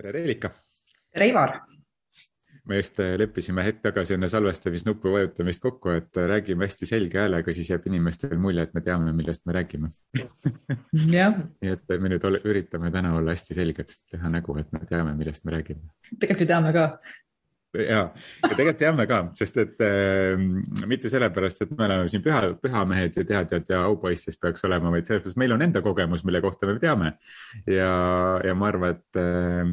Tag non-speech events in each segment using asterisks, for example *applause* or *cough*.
tere, Reelika. tere, Ivar. me just äh, leppisime hetk tagasi enne salvestamisnupu vajutamist kokku, et äh, räägime hästi selge häälega, siis jääb inimestele mulje, et me teame, millest me räägime *laughs* nii et me nüüd ole, üritame täna olla hästi selged, teha nägu, et me teame, millest me räägime. tegelikult ju teame ka ja, ja tegelikult teame ka, sest et äh, mitte sellepärast, et me oleme siin püha, pühamehed ja teadjad ja aupoistes peaks olema, vaid sellepärast, et meil on enda kogemus, mille kohta me teame. ja, ja ma arvan, et äh,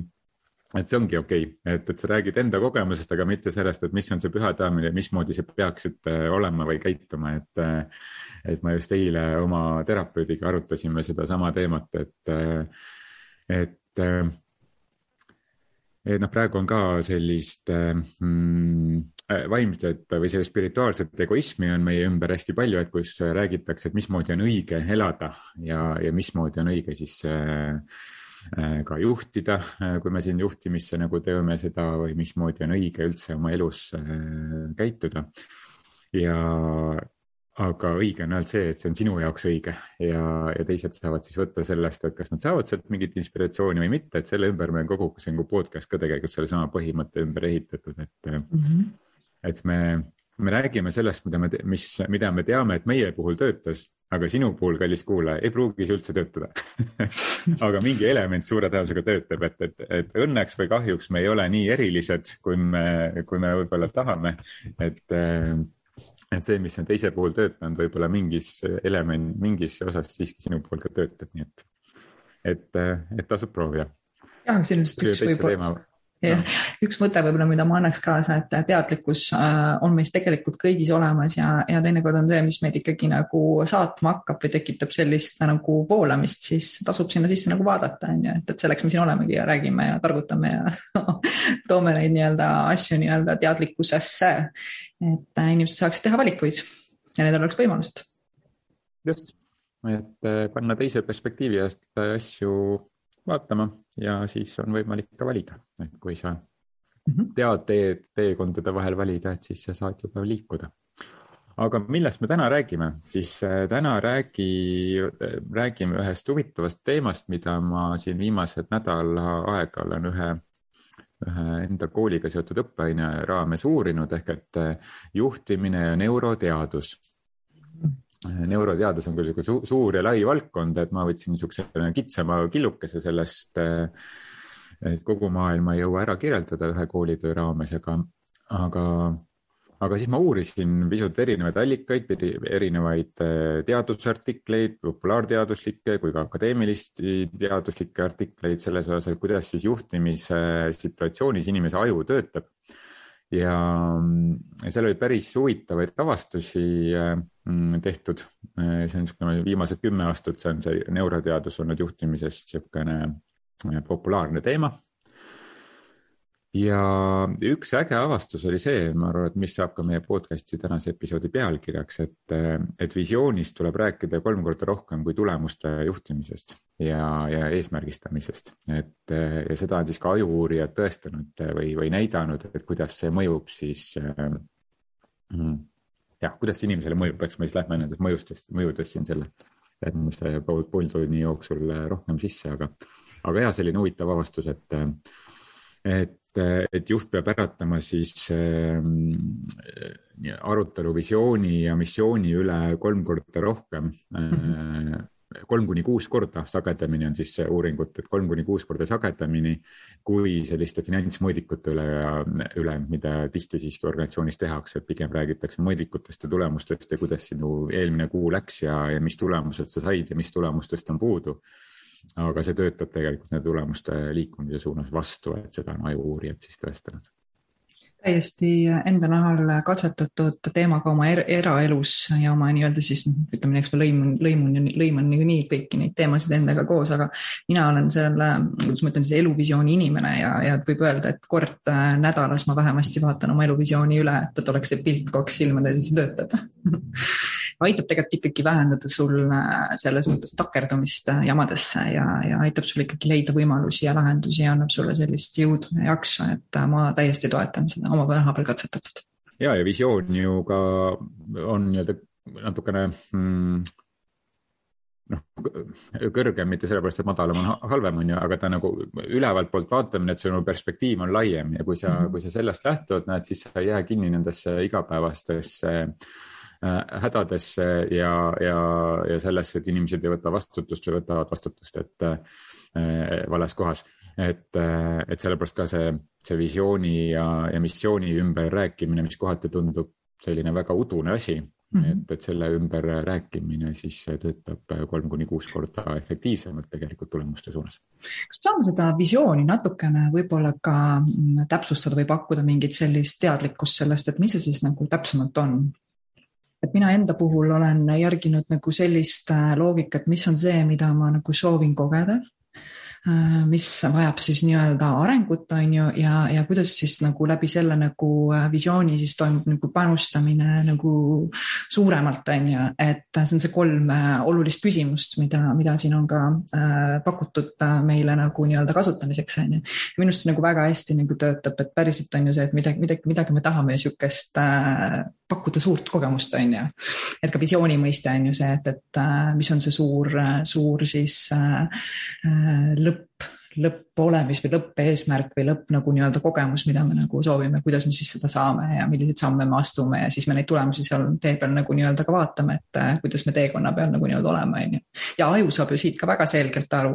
et see ongi okei okay., et, et sa räägid enda kogemusest, aga mitte sellest, et mis on see pühateadmine, mismoodi sa peaksid äh, olema või käituma, et. Äh, et ma just eile oma terapeudiga arutasime sedasama teemat, et, äh, et. et noh, praegu on ka sellist mm, vaimset või sellist spirituaalset egoismi on meie ümber hästi palju, et kus räägitakse, et mismoodi on õige elada ja, ja mismoodi on õige siis Äh, ka juhtida, äh, kui me siin juhtimisse nagu teeme seda või mismoodi on õige üldse oma elus äh, käituda. ja, aga õige on ainult see, et see on sinu jaoks õige ja, ja teised saavad siis võtta sellest, et kas nad saavad sealt mingit inspiratsiooni või mitte, et selle ümber meil kogu see nagu podcast ka tegelikult sellesama põhimõtte ümber ehitatud, et mm, -hmm. et me me räägime sellest, mida me, mis, mida me teame, et meie puhul töötas, aga sinu puhul, kallis kuulaja, ei pruugi see üldse töötada *laughs* aga mingi element suure tõenäosusega töötab, et, et, et õnneks või kahjuks me ei ole nii erilised, kui me, kui me võib-olla tahame. et, et see, mis on teise puhul töötanud, võib-olla mingis element, mingis osas siiski sinu puhul ka töötab, nii et, et, et tasub proovida. jah, siin vist üks võib-olla jah, üks mõte võib-olla, mida ma annaks kaasa, et teadlikkus äh, on meis tegelikult kõigis olemas ja, ja teinekord on see, mis meid ikkagi nagu saatma hakkab või tekitab sellist nagu voolamist, siis tasub sinna sisse nagu vaadata, on ju, et, et selleks me siin olemegi ja räägime ja targutame ja *laughs* toome neid nii-öelda asju nii-öelda teadlikkusesse. et äh, inimesed saaksid teha valikuid ja nendel oleks võimalused. just, et äh, panna teise perspektiivi eest asju vaatama ja siis on võimalik ka valida, et kui sa mhm. tead teed, teekondade vahel valida, et siis sa saad juba liikuda. aga millest me täna räägime, siis äh, täna räägi, räägime ühest huvitavast teemast, mida ma siin viimased nädal aega olen ühe ühe enda kooliga seotud õppeaine raames uurinud ehk et äh, juhtimine ja neuroteadus neuroteadus on küll niisugune su suur ja lai valdkond, et ma võtsin niisuguse kitsama killukese sellest, et kogu maailma ei jõua ära kirjeldada ühe koolitöö raames, aga, aga, aga siis ma uurisin pisut erinevaid allikaid, erinevaid äh, teadusartikleid, populaarteaduslikke kui ka akadeemilisi teaduslikke artikleid selles osas, et kuidas siis juhtimise situatsioonis inimese aju töötab ja seal oli päris huvitavaid avastusi mm, tehtud. Äh, see on niisugune viimased kümme aastat, see on see neuroteadus olnud juhtimises niisugune äh, populaarne teema ja üks äge avastus oli see, ma arvan, et mis saab ka meie podcast'i tänase episoodi pealkirjaks, et, et visioonist tuleb rääkida kolm korda rohkem kui tulemuste juhtimisest ja, ja eesmärgistamisest. et ja seda on siis ka ajuuurijad tõestanud või, või näidanud, et kuidas see mõjub siis mm, jah, kuidas see inimesele mõjub, eks me siis lähme nendest mõjustest, mõjudest siin selle järgmise pool, pool tunni jooksul rohkem sisse, aga, aga ja selline huvitav avastus, et et, et juht peab äratama siis äh, arutelu visiooni ja missiooni üle kolm korda rohkem mm. -hmm kolm kuni kuus korda sagedamini on siis uuringut, et kolm kuni kuus korda sagedamini kui selliste finantsmõõdikute üle, üle, mida tihti siiski organisatsioonis tehakse, et pigem räägitakse mõõdikutest ja tulemustest ja kuidas sinu eelmine kuu läks ja, ja mis tulemused sa said ja mis tulemustest on puudu aga see töötab tegelikult nende tulemuste liikumise suunas vastu, et seda on ajuuurijad siis tõestanud täiesti enda nahal katsetatud teemaga oma er eraelus ja oma nii-öelda siis ütleme, eks ma lõimun, lõimun, lõimun niikuinii kõiki neid teemasid endaga koos, aga mina olen selle, kuidas ma ütlen siis eluvisiooni inimene ja, ja võib öelda, et kord äh, nädalas ma vähemasti vaatan oma eluvisiooni üle, et, oleks see pilt kogu aeg silmade ees töötab. *laughs* Aitab tegelikult ikkagi vähendada sul äh, selles mõttes takerdumist äh, jamadesse ja, ja aitab sul ikkagi leida võimalusi ja lahendusi ja annab sulle sellist jõudu ja jaksu, et ma täiesti toetan seda oma naha peal katsetatud. ja, ja visioon ju ka on nii-öelda natukene mm, noh, kõrgem mitte sellepärast, et madalam on halvem, on ju, aga ta nagu ülevalt poolt vaatamine, et sinu perspektiiv on laiem ja kui sa mm, -hmm. kui sa sellest lähtud, näed, siis sa ei jää kinni nendesse igapäevastesse äh, hädadesse ja, ja, ja sellesse, et inimesed ei võta vastutust või võtavad vastutust, et äh, vales kohas. et, äh, et sellepärast ka see, see visiooni ja, ja missiooni ümber rääkimine, mis kohati tundub selline väga udune asi Mm -hmm. et, et selle ümber rääkimine siis töötab kolm kuni kuus korda efektiivsemalt tegelikult tulemuste suunas. kas me saame seda visiooni natukene võib-olla ka mm, täpsustada või pakkuda mingit sellist teadlikkust sellest, et mis see siis nagu täpsemalt on? et mina enda puhul olen järginud nagu sellist äh, loogikat, mis on see, mida ma nagu soovin kogeda Äh, mis vajab siis nii-öelda arengut, on ju, ja, ja kuidas siis nagu läbi selle nagu äh, visiooni siis toimub nagu panustamine nagu suuremalt, on ju, et see on see kolm äh, olulist küsimust, mida, mida siin on ka äh, pakutud meile nagu nii-öelda kasutamiseks, on ju. minu arust see nagu väga hästi nagu töötab, et päriselt on ju see, et midagi, midagi, midagi me tahame sihukest äh, pakkuda suurt kogemust, on ju. et ka visiooni mõiste on ju see, et, et mis on see suur, suur siis äh, lõpp lõpp, lõppolemis või lõppeesmärk või lõpp nagu nii-öelda kogemus, mida me nagu soovime, kuidas me siis seda saame ja milliseid samme me astume ja siis me neid tulemusi seal tee peal nagu nii-öelda ka vaatame, et äh, kuidas me teekonna peal nagu nii-öelda oleme, on ju. ja aju saab ju siit ka väga selgelt aru,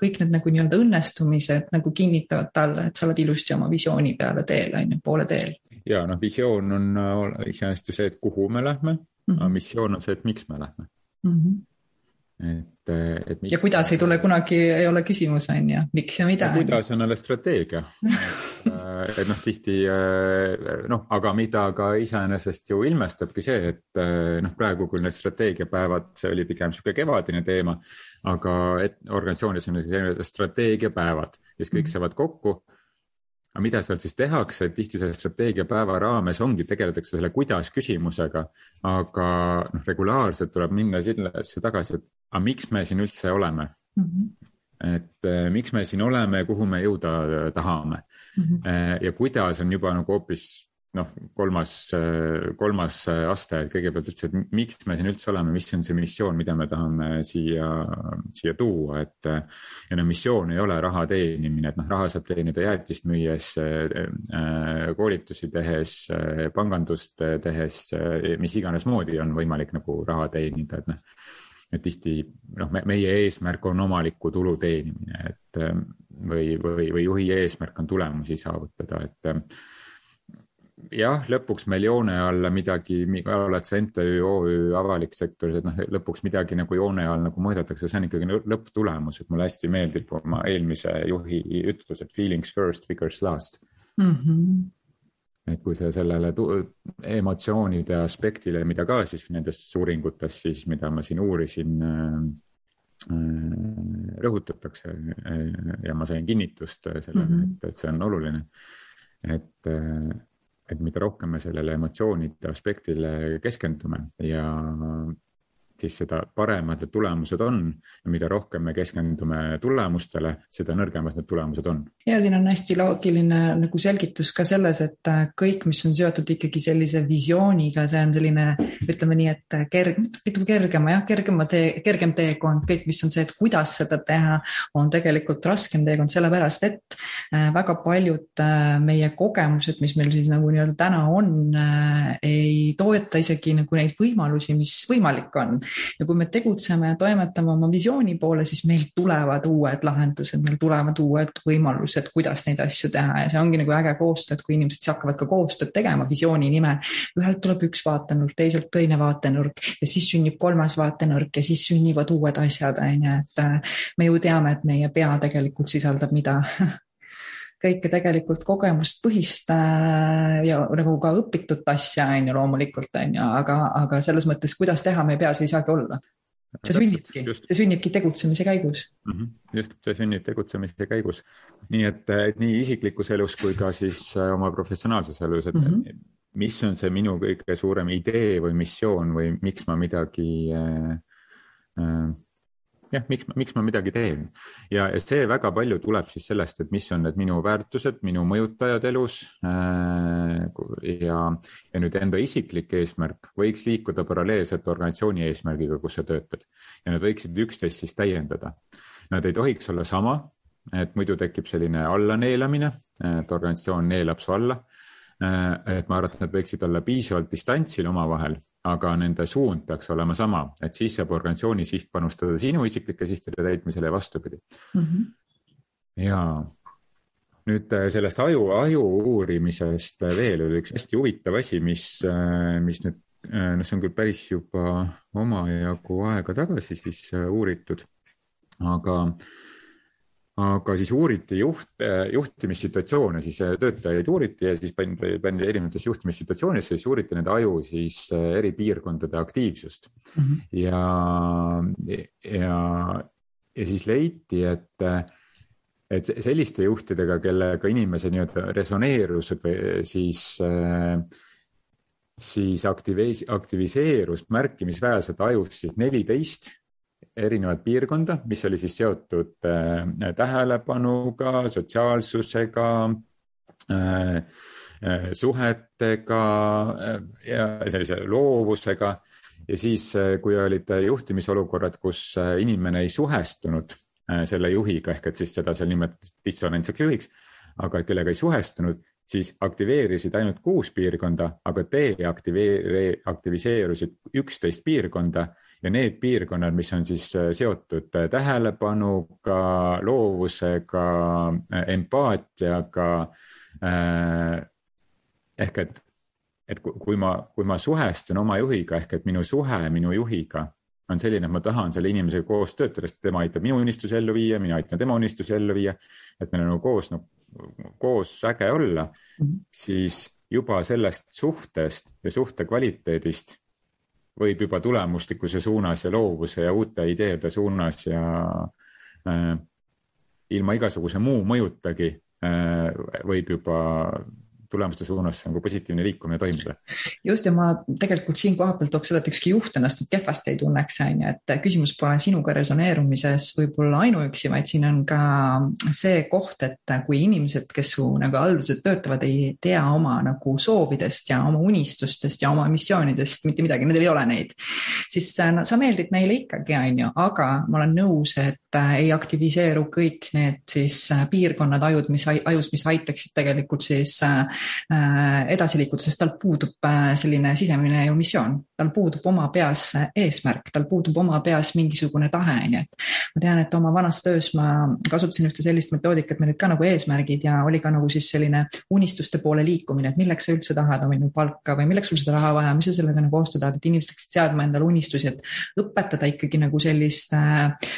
kõik need nagu nii-öelda õnnestumised nagu kinnitavad talle, et sa oled ilusti oma visiooni peale teel, on ju, poole teel. ja noh, visioon on äh, iseenesest ju see, et kuhu me lähme mm, -hmm. aga missioon on see, et miks me lähme mm. -hmm et, et mis.... ja kuidas ei tule kunagi, ei ole küsimus, on ju, miks ja mida. kuidas on jälle strateegia *laughs* et, et noh, tihti noh, aga mida ka iseenesest ju ilmestabki see, et noh, praegu küll need strateegiapäevad, see oli pigem niisugune kevadine teema, aga et organisatsioonides on sellised strateegiapäevad, siis kõik mm. saavad kokku aga mida seal siis tehakse, tihti selle strateegiapäeva raames ongi, tegeletakse selle kuidas küsimusega, aga noh, regulaarselt tuleb minna sellesse tagasi, et aga miks me siin üldse oleme mm. -hmm et eh, miks me siin oleme ja kuhu me jõuda tahame mm. -hmm. ja kuidas on juba nagu hoopis noh, kolmas, kolmas aste, et kõigepealt üldse, et miks me siin üldse oleme, mis on see missioon, mida me tahame siia, siia tuua, et ja no missioon ei ole raha teenimine, et noh, raha saab teenida jäätist müües, koolitusi tehes, pangandust tehes, mis iganes moodi on võimalik nagu raha teenida, et noh, et tihti noh, meie eesmärk on omaliku tulu teenimine, et või, või, või juhi eesmärk on tulemusi saavutada, et jah, lõpuks meil joone alla midagi, oled sa MTÜ, OÜ, avalik sektor, et noh, lõpuks midagi nagu joone all nagu mõõdetakse, see on ikkagi lõpptulemus, et mulle hästi meeldib oma eelmise juhi ütlus, et feelings first, figures last mm. -hmm. et kui sa sellele emotsioonide aspektile, mida ka siis nendes uuringutes siis, mida ma siin uurisin äh, rõhutatakse äh, ja ma sain kinnitust sellele mm, -hmm. et, et see on oluline. et äh, et mida rohkem me sellele emotsioonide aspektile keskendume ja siis seda paremad need tulemused on. Ja mida rohkem me keskendume tulemustele, seda nõrgemad need tulemused on. ja siin on hästi loogiline nagu selgitus ka selles, et äh, kõik, mis on seotud ikkagi sellise visiooniga, see on selline, ütleme nii, et äh, kerg, mitte kergema jah, kergema tee, kergem teekond, kõik, mis on see, et kuidas seda teha, on tegelikult raskem teekond, sellepärast et äh, väga paljud meie kogemused, mis meil siis nagu nii-öelda täna on, ei toeta isegi nagu neid võimalusi, mis võimalik on ja kui me tegutseme ja toimetame oma visiooni poole, siis meil tulevad uued lahendused, meil tulevad uued võimalused, kuidas neid asju teha ja see ongi nagu äge koostöö, et kui inimesed siis hakkavad ka koostööd tegema visiooni nimel. ühelt tuleb üks vaatenurk, teiselt teine vaatenurk ja siis sünnib kolmas vaatenurk ja siis sünnivad uued asjad, on ju, et äh, me ju teame, et meie pea tegelikult sisaldab mida *laughs* kõike tegelikult kogemuspõhist äh, ja nagu ka õpitud asja, on ju, loomulikult, on ju, aga, aga selles mõttes, kuidas teha meie peas ei saagi olla. see sünnibki, see sünnibki tegutsemise käigus mm. -hmm. just, see sünnib tegutsemise käigus. nii et nii isiklikus elus kui ka siis äh, oma professionaalses elus, et mm -hmm. mis on see minu kõige suurem idee või missioon või miks ma midagi äh, äh, jah, miks, miks ma midagi teen ja, ja see väga palju tuleb siis sellest, et mis on need minu väärtused, minu mõjutajad elus äh,. ja, ja nüüd enda isiklik eesmärk võiks liikuda paralleelselt organisatsiooni eesmärgiga, kus sa töötad ja nad võiksid üksteist siis täiendada. Nad ei tohiks olla sama, et muidu tekib selline allaneelamine, et organisatsioon neelab su alla et ma arvan, et nad võiksid olla piisavalt distantsil omavahel, aga nende suund peaks olema sama, et siis saab organisatsiooni siht panustada sinu isiklike sihtide täitmisele ja vastupidi mm. -hmm. ja nüüd äh, sellest aju, aju uurimisest veel oli üks hästi huvitav asi, mis, äh, mis nüüd, noh, see on küll päris juba omajagu aega tagasi siis uuritud, aga aga siis uuriti juht, juhtimissituatsioone, siis äh, töötajaid uuriti ja siis pandi, pandi erinevatesse juhtimissituatsioonidesse, siis uuriti nende aju siis äh, eri piirkondade aktiivsust mm. -hmm. ja, ja, ja siis leiti, et, et selliste juhtidega, kellega inimese nii-öelda resoneerus või siis siis aktiveis-, aktiviseerus märkimisväärselt ajus siis neliteist erinevat piirkonda, mis oli siis seotud äh, tähelepanuga, sotsiaalsusega äh,, äh, suhetega ja sellise loovusega. ja siis, kui olid juhtimisolukorrad, kus inimene ei suhestunud selle juhiga ehk et siis seda seal nimetati dissonantseks juhiks, aga kellega ei suhestunud, siis aktiveerisid ainult kuus piirkonda, aga deaktiveeri-, aktiviseerusid üksteist piirkonda ja need piirkonnad, mis on siis äh, seotud äh, tähelepanuga, loovusega, äh, empaatiaga ehk et, et kui ma, kui ma suhestun oma juhiga ehk et minu suhe minu juhiga on selline, et ma tahan selle inimesega koos töötada, sest tema aitab minu unistusi ellu viia, mina aitan tema unistusi ellu viia. et meil on nagu koos no,, koos äge olla mm, -hmm. siis juba sellest suhtest ja suhte kvaliteedist võib juba tulemuslikkuse suunas ja loovuse ja uute ideede suunas ja äh, ilma igasuguse muu mõjutagi äh, võib juba tulemuste suunas nagu positiivne liikumine toimuda. just ja ma tegelikult siin kohapeal tooks seda, et ükski juht ennast nüüd kehvasti ei tunneks, on ju, et küsimus pole sinuga resoneerumises võib-olla ainuüksi, vaid siin on ka see koht, et kui inimesed, kes su nagu haldused töötavad, ei tea oma nagu soovidest ja oma unistustest ja oma missioonidest mitte midagi, nendel ei ole neid, siis no, sa meeldid neile ikkagi, on ju, aga ma olen nõus, et ei aktiviseeru kõik need siis piirkonnad ajud, mis, ajus, mis aitaksid tegelikult siis äh, Äh, edasi liikuda, sest tal puudub äh, selline sisemine ju missioon, tal puudub oma peas eesmärk, tal puudub oma peas mingisugune tahe, on ju, et ma tean, et oma vanas töös ma kasutasin ühte sellist metoodikat, meil olid ka nagu eesmärgid ja oli ka nagu siis selline unistuste poole liikumine, et milleks sa üldse tahad oma palka või milleks sul seda raha vaja, mis sa sellega nagu osta tahad, et inimesed peaksid seadma endale unistusi, et õpetada ikkagi nagu sellist äh,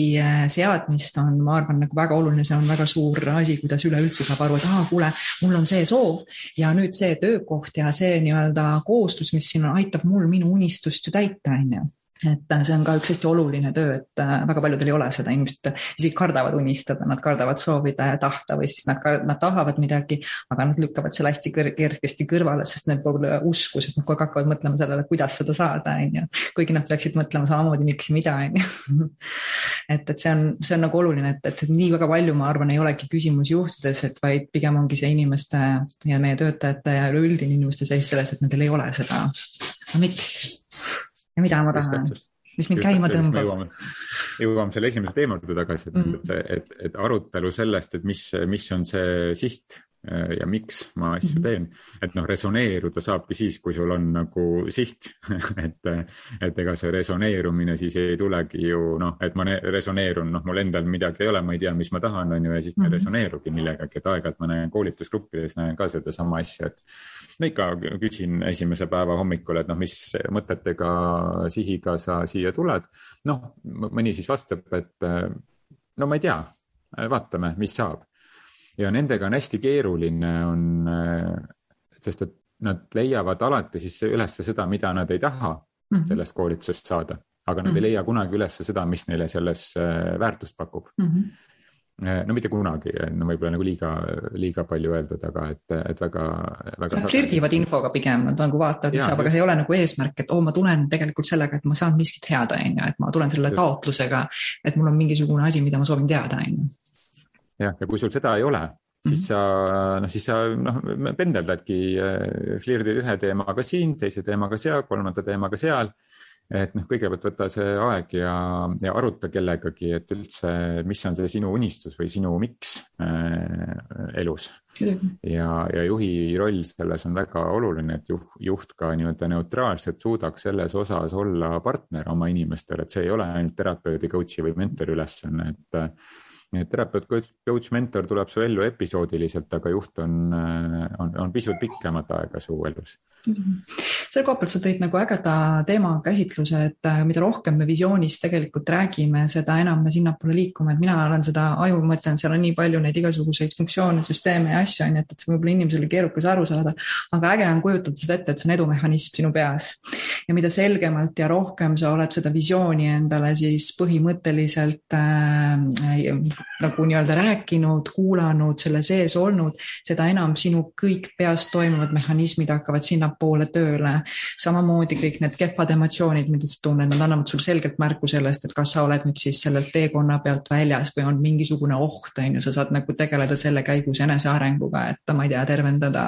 motiivi seadmist on, ma arvan, nagu väga oluline, see on väga suur asi, kuidas üleüldse saab aru, et aa, kuule, mul on see soov ja nüüd see töökoht ja see nii-öelda koostus, mis siin on, aitab mul minu unistust ju täita, on ju et äh, see on ka üks hästi oluline töö, et äh, väga paljudel ei ole seda, inimesed isegi kardavad unistada, nad kardavad soovida ja tahta või siis nad, nad tahavad midagi, aga nad lükkavad selle hästi kergesti kõrvale, sest neil pole usku, sest nad kogu aeg hakkavad mõtlema sellele, kuidas seda saada, on ju. kuigi nad peaksid mõtlema samamoodi, miks ja mida, on ju. et, et see on, see on nagu oluline, et, et nii väga palju, ma arvan, ei olegi küsimus juhtides, et vaid pigem ongi see inimeste ja meie töötajate ja üleüldine inimeste seis selles, et nendel ei ole seda. no miks? Ja mida ma tahan, mis mind käima tõmbab. jõuame selle esimese teema juurde tagasi, et mm., et, et arutelu sellest, et mis, mis on see siht Äh, ja miks ma asju mhm. teen. et noh, resoneeruda saabki siis, kui sul on nagu siht *laughs* et, et ega see resoneerumine siis ei tulegi ju noh, et ma resoneerun, noh, mul endal midagi ei ole, ma ei tea, mis ma tahan, on ju, ja siis ma ei mm -hmm. resoneerugi millegagi, et aeg-ajalt ma näen koolitusgruppides näen ka sedasama asja, et no ikka küsin esimese päeva hommikul, et noh, mis mõtetega, sihiga sa siia tuled. noh, mõni siis vastab, et no ma ei tea, vaatame, mis saab ja nendega on hästi keeruline, on, äh, sest et nad leiavad alati siis ülesse seda, mida nad ei taha -hmm. sellest koolitusest saada, aga nad mm -hmm. ei mhm. leia kunagi ülesse seda, mis neile selles äh, väärtust pakub mm. -hmm no mitte kunagi, no võib-olla nagu liiga, liiga palju öeldud, aga et, et väga, väga. Nad flirdivad infoga pigem, nad nagu vaatavad, mis saab, aga see ei ole nagu eesmärk, et oo ma tulen tegelikult sellega, et ma saan miskit head, on ju, et ma tulen selle taotlusega, et mul on mingisugune asi, mida ma soovin teada, on ju. jah, ja kui sul seda ei ole, siis sa, noh, siis sa noh, pendeldadki, äh, flirdid ühe teemaga siin, teise teemaga seal, kolmanda teemaga seal. Et noh, kõigepealt võta see aeg ja, ja aruta kellegagi, et üldse, mis on see sinu unistus või sinu miks äh, elus. ja, ja juhi roll selles on väga oluline, et juht, juht ka nii-öelda neutraalselt suudaks selles osas olla partner oma inimestele, et see ei ole ainult terapeudi, coach'i või mentori ülesanne, et nii et terapeut, coach, mentor tuleb su ellu episoodiliselt, aga juht on, on, on pisut pikemat aega su elus. Selle koha pealt sa tõid nagu ägeda teemakäsitluse, et äh, mida rohkem me visioonist tegelikult räägime, seda enam me sinnapoole liikume, et mina olen seda aju mõtelnud, seal on nii palju neid igasuguseid funktsioone, süsteeme ja asju on ju, et, et see võib olla inimesele keerukas aru saada. aga äge on kujutada seda ette, et see on edumehhanism sinu peas. Ja mida selgemalt ja rohkem sa oled seda visiooni endale siis põhimõtteliselt äh, nagu nii-öelda rääkinud, kuulanud, selle sees olnud, seda enam sinu kõik peas toimuvad mehhanismid hakkavad sinnapoole tööle samamoodi kõik need kehvad emotsioonid, mida sa tunned, nad annavad sulle selgelt märku sellest, et kas sa oled nüüd siis sellelt teekonna pealt väljas või on mingisugune oht, on ju, sa saad nagu tegeleda selle käigus enesearenguga, et ma ei tea, tervendada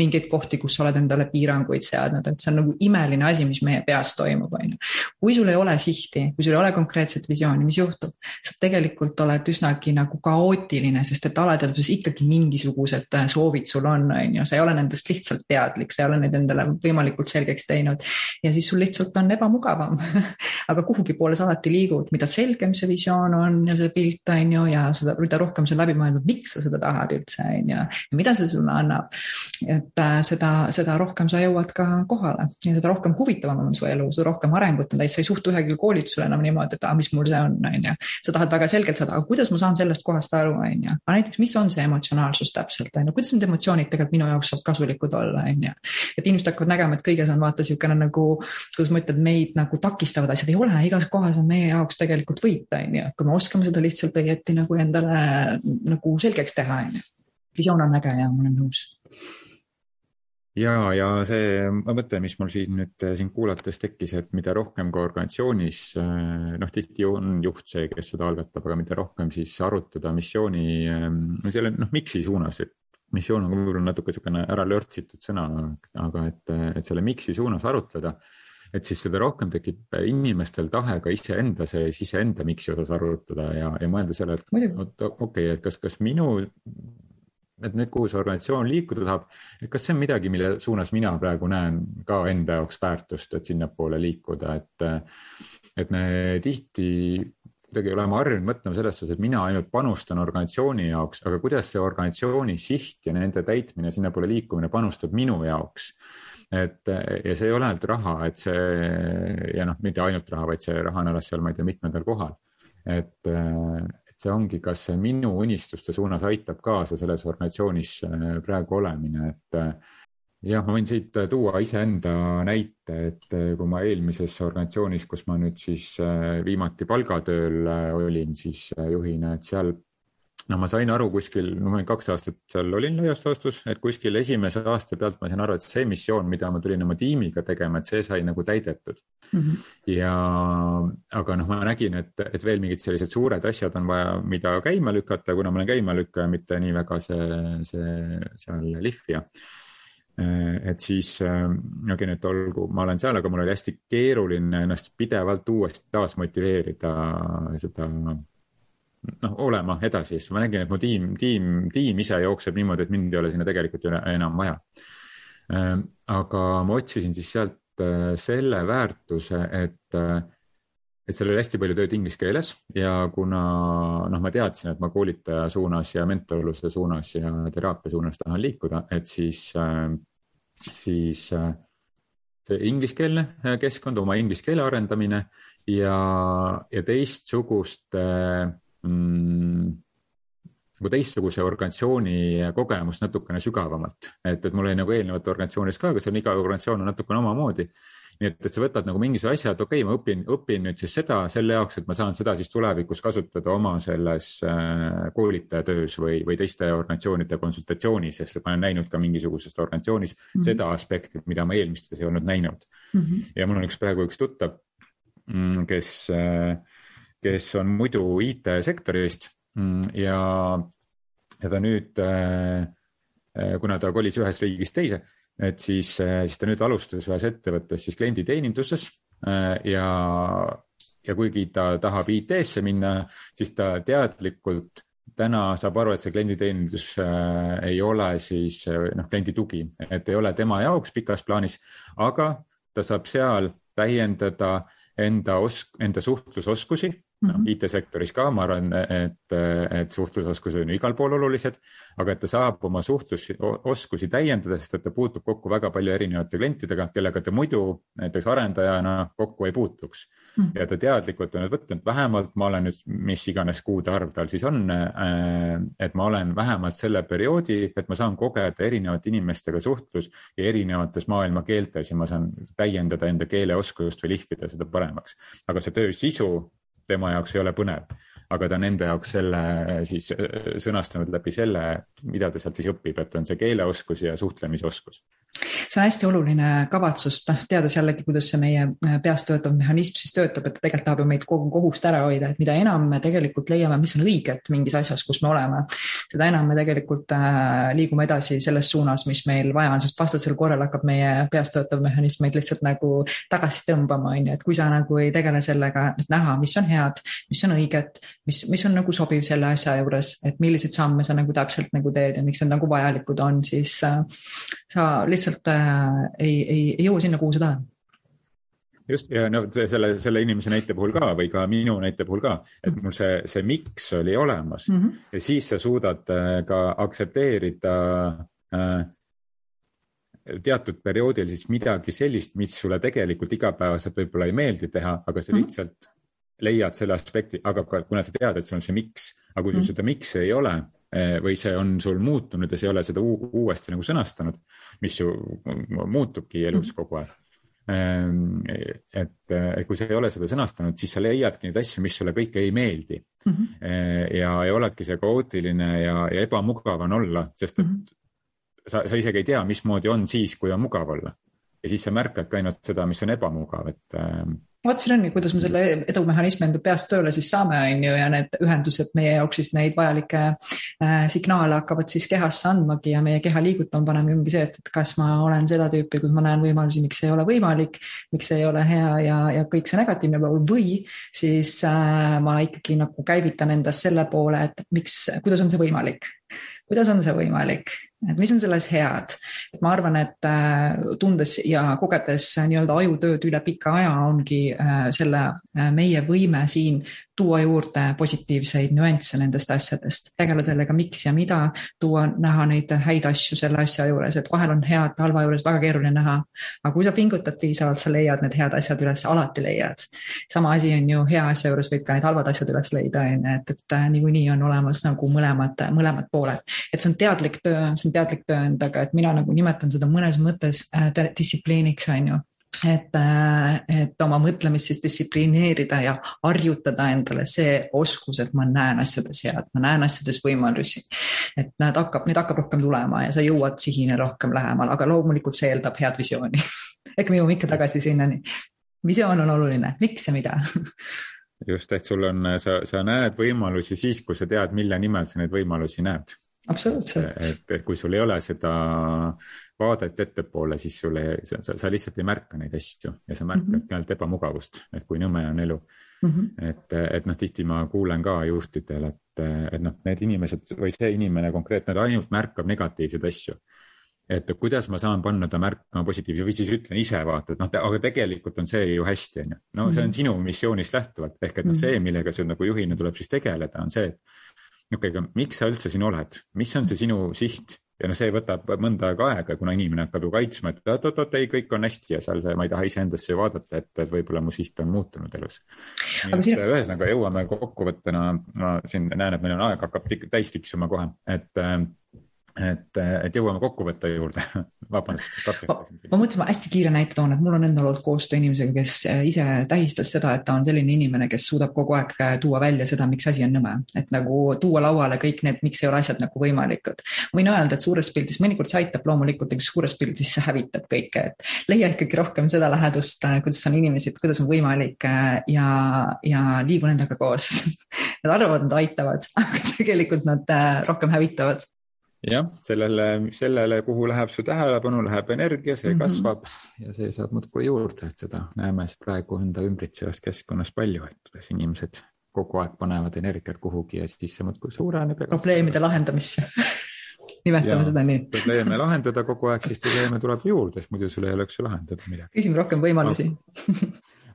mingeid kohti, kus sa oled endale piiranguid seadnud, et see on nagu imeline asi, mis meie peas toimub, on ju. kui sul ei ole sihti, kui sul ei ole konkreetset visiooni, mis juhtub? sa tegelikult oled üsnagi nagu kaootiline, sest et alateadvuses ikkagi mingisugused soovid sul on, on ju, sa ei ole nendest lihtsalt teadlik, sa ei ole neid endale võimalikult selgeks teinud ja siis sul lihtsalt on ebamugavam *laughs* aga kuhugi poole sa alati liigud, mida selgem see visioon on ja see pilt on ju ja seda, mida rohkem see on läbi mõeldud, miks sa seda tahad üldse on ju ja mida see sulle annab. et äh, seda, seda rohkem sa jõuad ka kohale ja seda rohkem huvitavam on su elu, seda rohkem arengut on täis, sa ei suhtu ühegi koolitusele enam niimoodi, et aa, mis mul see on, on ju. sa tahad väga selgelt saada, aga kuidas ma saan sellest kohast aru, on ju. aga näiteks, mis on see emotsionaalsus täpselt, on ju, kuidas need emotsioonid tegelikult minu jaoks saavad kasulikud olla, on ju. et inimesed hakkavad nägema, et kõiges on vaata niisugune nagu, kuidas ma ütlen, meid nagu takistavad asjad ei ole, igas kohas on meie jaoks tegelikult võit, on ju, kui me oskame seda lihtsalt õieti nagu endale nagu selgeks teha, on ju. visioon on äge ja ma olen nõus ja, ja see mõte, mis mul siin nüüd sind kuulates tekkis, et mida rohkem ka organisatsioonis, noh, tihti on juht see, kes seda algatab, aga mida rohkem siis arutada missiooni, no selle noh, miks'i suunas, et missioon on võib-olla natuke niisugune ära lörtsitud sõna, aga et, et selle miks'i suunas arutleda, et siis seda rohkem tekib inimestel tahe ka iseenda sees, iseenda miks'i osas arutada ja, ja mõelda selle, et okei okay,, et kas, kas minu, et nüüd, kuhu see organisatsioon liikuda tahab, et kas see on midagi, mille suunas mina praegu näen ka enda jaoks väärtust, et sinnapoole liikuda, et, et me tihti kuidagi oleme harjunud mõtlema selles suhtes, et mina ainult panustan organisatsiooni jaoks, aga kuidas see organisatsiooni siht ja nende täitmine, sinnapoole liikumine panustab minu jaoks. et ja see ei ole ainult raha, et see ja noh, mitte ainult raha, vaid see raha on alles seal, ma ei tea, mitmendal kohal. et, see ongi, kas see minu unistuste suunas aitab kaasa selles organisatsioonis praegu olemine, et jah, ma võin siit äh, tuua iseenda näite, et äh, kui ma eelmises organisatsioonis, kus ma nüüd siis äh, viimati palgatööl olin, siis juhina, et seal no ma sain aru kuskil, no ma olin kaks aastat seal olin laias laastus, et kuskil esimese aasta pealt ma sain aru, et see missioon, mida ma tulin oma tiimiga tegema, et see sai nagu täidetud mm. -hmm. ja, aga noh, ma nägin, et, et veel mingid sellised suured asjad on vaja, mida käima lükata, kuna ma olen käimalükkaja, mitte nii väga see, see seal lihvija et siis äh, et olgu, ma olen seal, aga mul oli hästi keeruline ennast pidevalt uuesti taas motiveerida seda noh, olema edasi, sest ma nägin, et mu tiim, tiim, tiim ise jookseb niimoodi, et mind ei ole sinna tegelikult enam vaja. Äh, aga ma otsisin siis sealt selle väärtuse, et, et seal oli hästi palju tööd inglise keeles ja kuna noh, ma teadsin, et ma koolitaja suunas ja mentorluse suunas ja teraapia suunas tahan liikuda, et siis siis äh, see ingliskeelne äh, keskkond, oma inglise keele arendamine ja, ja teistsuguste mm, nagu teistsuguse organisatsiooni kogemust natukene sügavamalt, et, et mul oli nagu eelnevalt organisatsioonis ka, aga seal iga organisatsioon on natukene omamoodi nii et, et sa võtad nagu mingisuguse asja, et okei okay,, ma õpin, õpin nüüd siis seda selle jaoks, et ma saan seda siis tulevikus kasutada oma selles äh, koolitajatöös või, või teiste organisatsioonide konsultatsioonis, sest et ma olen näinud ka mingisuguses organisatsioonis mm -hmm. seda aspekti, mida ma eelmistes ei olnud näinud mm. -hmm. ja mul on üks praegu üks tuttav, mm, kes, äh, kes on muidu IT-sektorist mm, ja, ja ta nüüd äh, Äh, kuna ta kolis ühest riigist teise, et siis, äh, siis ta nüüd alustas ühes ettevõttes siis klienditeeninduses ja, ja kuigi ta tahab IT-sse minna, siis ta teadlikult täna saab aru, et see klienditeenindus ei ole siis noh, kliendi tugi, et ei ole tema jaoks pikas plaanis, aga ta saab seal täiendada enda osk-, enda suhtlusoskusi no, mhm. IT-sektoris ka, ma arvan, et, et suhtlusoskused on igal pool olulised, aga et ta saab oma suhtlusoskusi täiendada, sest et ta puutub kokku väga palju erinevate klientidega, kellega ta muidu näiteks arendajana kokku ei puutuks mm. -hmm. ja ta teadlikult on nüüd võtnud, vähemalt ma olen nüüd, mis iganes kuude arv tal siis on, et ma olen vähemalt selle perioodi, et ma saan kogeda erinevate inimestega suhtlus ja erinevates maailma keeltes ja ma saan täiendada enda keeleoskust või lihvida seda paremaks. aga see töö sisu tema jaoks ei ole põnev, aga ta on enda jaoks selle siis äh, sõnastanud läbi selle, mida ta sealt siis õpib, et on see keeleoskus ja suhtlemisoskus see on hästi oluline kavatsus, noh, teades jällegi, kuidas see meie äh, peas töötav mehhanism siis töötab, et ta tegelikult tahab ju meid kogu kohust ära hoida, et mida enam me tegelikult leiame, mis on õiget mingis asjas, kus me oleme, seda enam me tegelikult äh, liigume edasi selles suunas, mis meil vaja on, sest vastasel korral hakkab meie peas töötav mehhanism meid lihtsalt nagu tagasi tõmbama, on ju, et kui sa nagu ei tegele sellega, et näha, mis on head, mis on õiget, mis, mis on nagu sobiv selle asja juures, et milliseid samme sa nagu täpselt nagu teed ja miks need nagu vajalikud on, siis äh, sa lihtsalt äh, ei, ei, ei jõua sinna, kuhu sa tahad just ja no selle, selle inimese näite puhul ka või ka minu näite puhul ka, et mul see, see miks oli olemas mm -hmm. ja siis sa suudad äh, ka aktsepteerida äh, teatud perioodil siis midagi sellist, mis sulle tegelikult igapäevaselt võib-olla ei meeldi teha, aga sa mhm. lihtsalt mm -hmm. leiad selle aspekti, aga kuna sa tead, et sul on see miks, aga kui sul mm -hmm. seda miks'i ei ole või see on sul muutunud ja sa ei ole seda uuesti nagu sõnastanud, mis ju muutubki elus mhm. kogu aeg. Ehm, et, et kui sa ei ole seda sõnastanud, siis sa leiadki neid asju, mis sulle kõik ei meeldi mm. -hmm. ja, ja oledki see kaootiline ja, ja ebamugav on olla, sest et mm -hmm. sa, sa isegi ei tea, mismoodi on siis, kui on mugav olla. ja siis sa märkadki ainult seda, mis on ebamugav, et ehm, vot siin ongi, kuidas me selle edumehhanismi enda peast tööle siis saame, on ju, ja need ühendused meie jaoks siis neid vajalikke äh, signaale hakkavad siis kehasse andmagi ja meie keha liigutama panema ongi see, et, et kas ma olen seda tüüpi, kus ma näen võimalusi, miks ei ole võimalik, miks ei ole hea ja, ja kõik see negatiivne pool või siis äh, ma ikkagi nagu käivitan endas selle poole, et miks, kuidas on see võimalik? Kuidas on see võimalik, et mis on selles head? et ma arvan, et äh, tundes ja kogedes nii-öelda ajutööd üle pika aja ongi äh, selle äh, meie võime siin tuua juurde positiivseid nüansse nendest asjadest, tegeleda sellega, miks ja mida, tuua, näha neid häid asju selle asja juures, et vahel on head halva juures väga keeruline näha. aga kui sa pingutad piisavalt, sa leiad need head asjad üles, alati leiad. sama asi on ju hea asja juures võib ka need halvad asjad üles leida, on ju, et, et niikuinii on olemas nagu mõlemad, mõlemad pooled. et see on teadlik töö, see on teadlik töö endaga, et mina nagu nimetan seda mõnes mõttes äh, distsipliiniks, on ju et, äh, et oma mõtlemist siis distsiplineerida ja harjutada endale see oskus, et ma näen asjades head, ma näen asjades võimalusi. et nad hakkab, neid hakkab rohkem tulema ja sa jõuad sihile rohkem lähemale, aga loomulikult see eeldab head visiooni *laughs* ehk me jõuame ikka tagasi sinnani. visioon on oluline, miks ja mida just, et sul on, sa, sa näed võimalusi siis, kui sa tead, mille nimel sa neid võimalusi näed absoluutselt. et, et kui sul ei ole seda vaadet ettepoole, siis sul ei, sa, sa lihtsalt ei märka neid asju ja sa märkadki mm -hmm. ainult ebamugavust, et kui nõme on elu mm. -hmm. et, et noh, tihti ma kuulen ka juhtidel, et, et noh, need inimesed või see inimene konkreetne, ta ainult märkab negatiivseid asju et kuidas ma saan panna ta märkama positiivse või siis ütlen ise vaata, et noh, aga tegelikult on see ju hästi, on ju. no see on mhm. sinu missioonist lähtuvalt ehk et noh, see, mhm. millega sul nagu juhina tuleb siis tegeleda, on see, et okei okay,, aga miks sa üldse siin oled, mis on see sinu siht? ja noh, see võtab mõnda aega aega, kuna inimene hakkab ju kaitsma, et oot-oot, ei, kõik on hästi ja seal see, ma ei taha iseendasse vaadata, et, et võib-olla mu siht on muutunud elus. Siin... ühesõnaga jõuame kokkuvõttena, ma siin näen, et meil on aeg hakkab täis tiksuma kohe, et et, et jõuame kokkuvõtte juurde *laughs* vabandust, katkestasin. ma mõtlesin, ma hästi kiire näite toon, et mul on endal olnud koostöö inimesega, kes äh, ise tähistas seda, et ta on selline inimene, kes suudab kogu aeg äh, tuua välja seda, miks asi on nõme. et nagu tuua lauale kõik need, miks ei ole asjad nagu võimalikud. võin öelda, et suures pildis, mõnikord see aitab loomulikult, aga suures pildis see hävitab kõike, et leia ikkagi rohkem seda lähedust, äh, kuidas on inimesed, kuidas on võimalik ja, ja liigu nendega koos *laughs* Nad arvavad, nad aitavad, *laughs* aga tegelikult nad rohkem hävitavad jah, sellele, sellele, kuhu läheb su tähelepanu, läheb energia, see mm -hmm. kasvab ja see saab muudkui juurde, et seda näeme praegu enda ümbritsevas keskkonnas palju, et kuidas inimesed kogu aeg panevad energiat kuhugi ja siis see muudkui suureneb. probleemide lahendamisse *laughs* nimetame ja, seda nii. probleeme lahendada kogu aeg, siis probleeme tuleb juurde, sest muidu sul ei oleks ju lahendada midagi. küsime rohkem võimalusi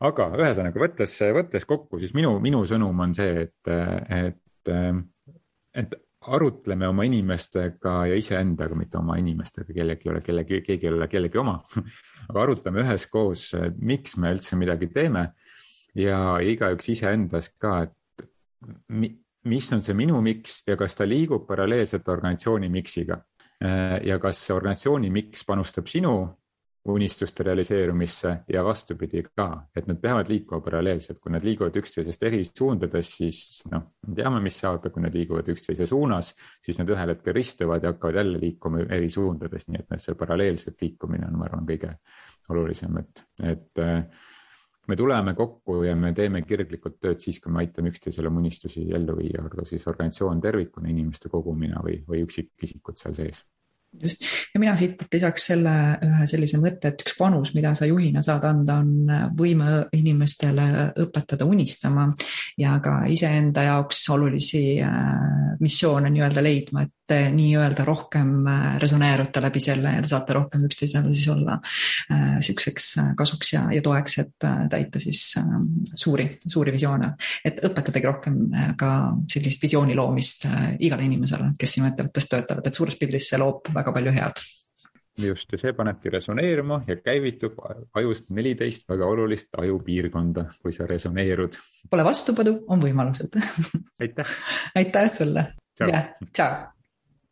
aga ühesõnaga võttes, võttes kokku, siis minu, minu sõnum on see, et, et, et arutleme oma inimestega ja iseendaga, mitte oma inimestega, kellelgi ei ole kellegi, keegi ei ole kellegi oma. *laughs* Aga arutleme üheskoos, miks me üldse midagi teeme. Ja igaüks iseendas ka, et mis on see minu miks ja kas ta liigub paralleelselt organisatsiooni miksiga. Ja kas organisatsiooni miks panustab sinu unistuste realiseerumisse ja vastupidi ka, et nad peavad liikuma paralleelselt, kui nad liiguvad üksteisest eri suundades, siis noh, me teame, mis saab ja kui nad liiguvad üksteise suunas, siis nad ühel hetkel ristuvad ja hakkavad jälle liikuma eri suundades, nii et see paralleelselt liikumine on, ma arvan, kõige olulisem, et, et me tuleme kokku ja me teeme kirglikult tööd siis, kui me aitame üksteisele oma unistusi ellu viia, olgu siis organisatsioon tervikuna, inimeste kogumina või, või üksikisikud seal sees just, ja mina siit lisaks selle ühe sellise mõtte, et üks panus, mida sa juhina saad anda, on võime inimestele õpetada unistama ja ka iseenda jaoks olulisi äh, missioone nii-öelda leidma, et nii-öelda rohkem äh, resoneerute läbi selle ja te saate rohkem üksteisele siis olla äh, sihukeseks kasuks ja, ja toeks, et täita siis suuri, suuri visioone. et õpetadagi rohkem ka sellist visiooni loomist igale inimesele, kes sinu ettevõttes töötavad, et suures pildis see loob väga palju head just, ja see panebki resoneeruma ja käivitub ajust neliteist väga olulist ajupiirkonda, kui sa resoneerud. Pole vastupanu, on võimalused aitäh aitäh sulle. jah, tšau.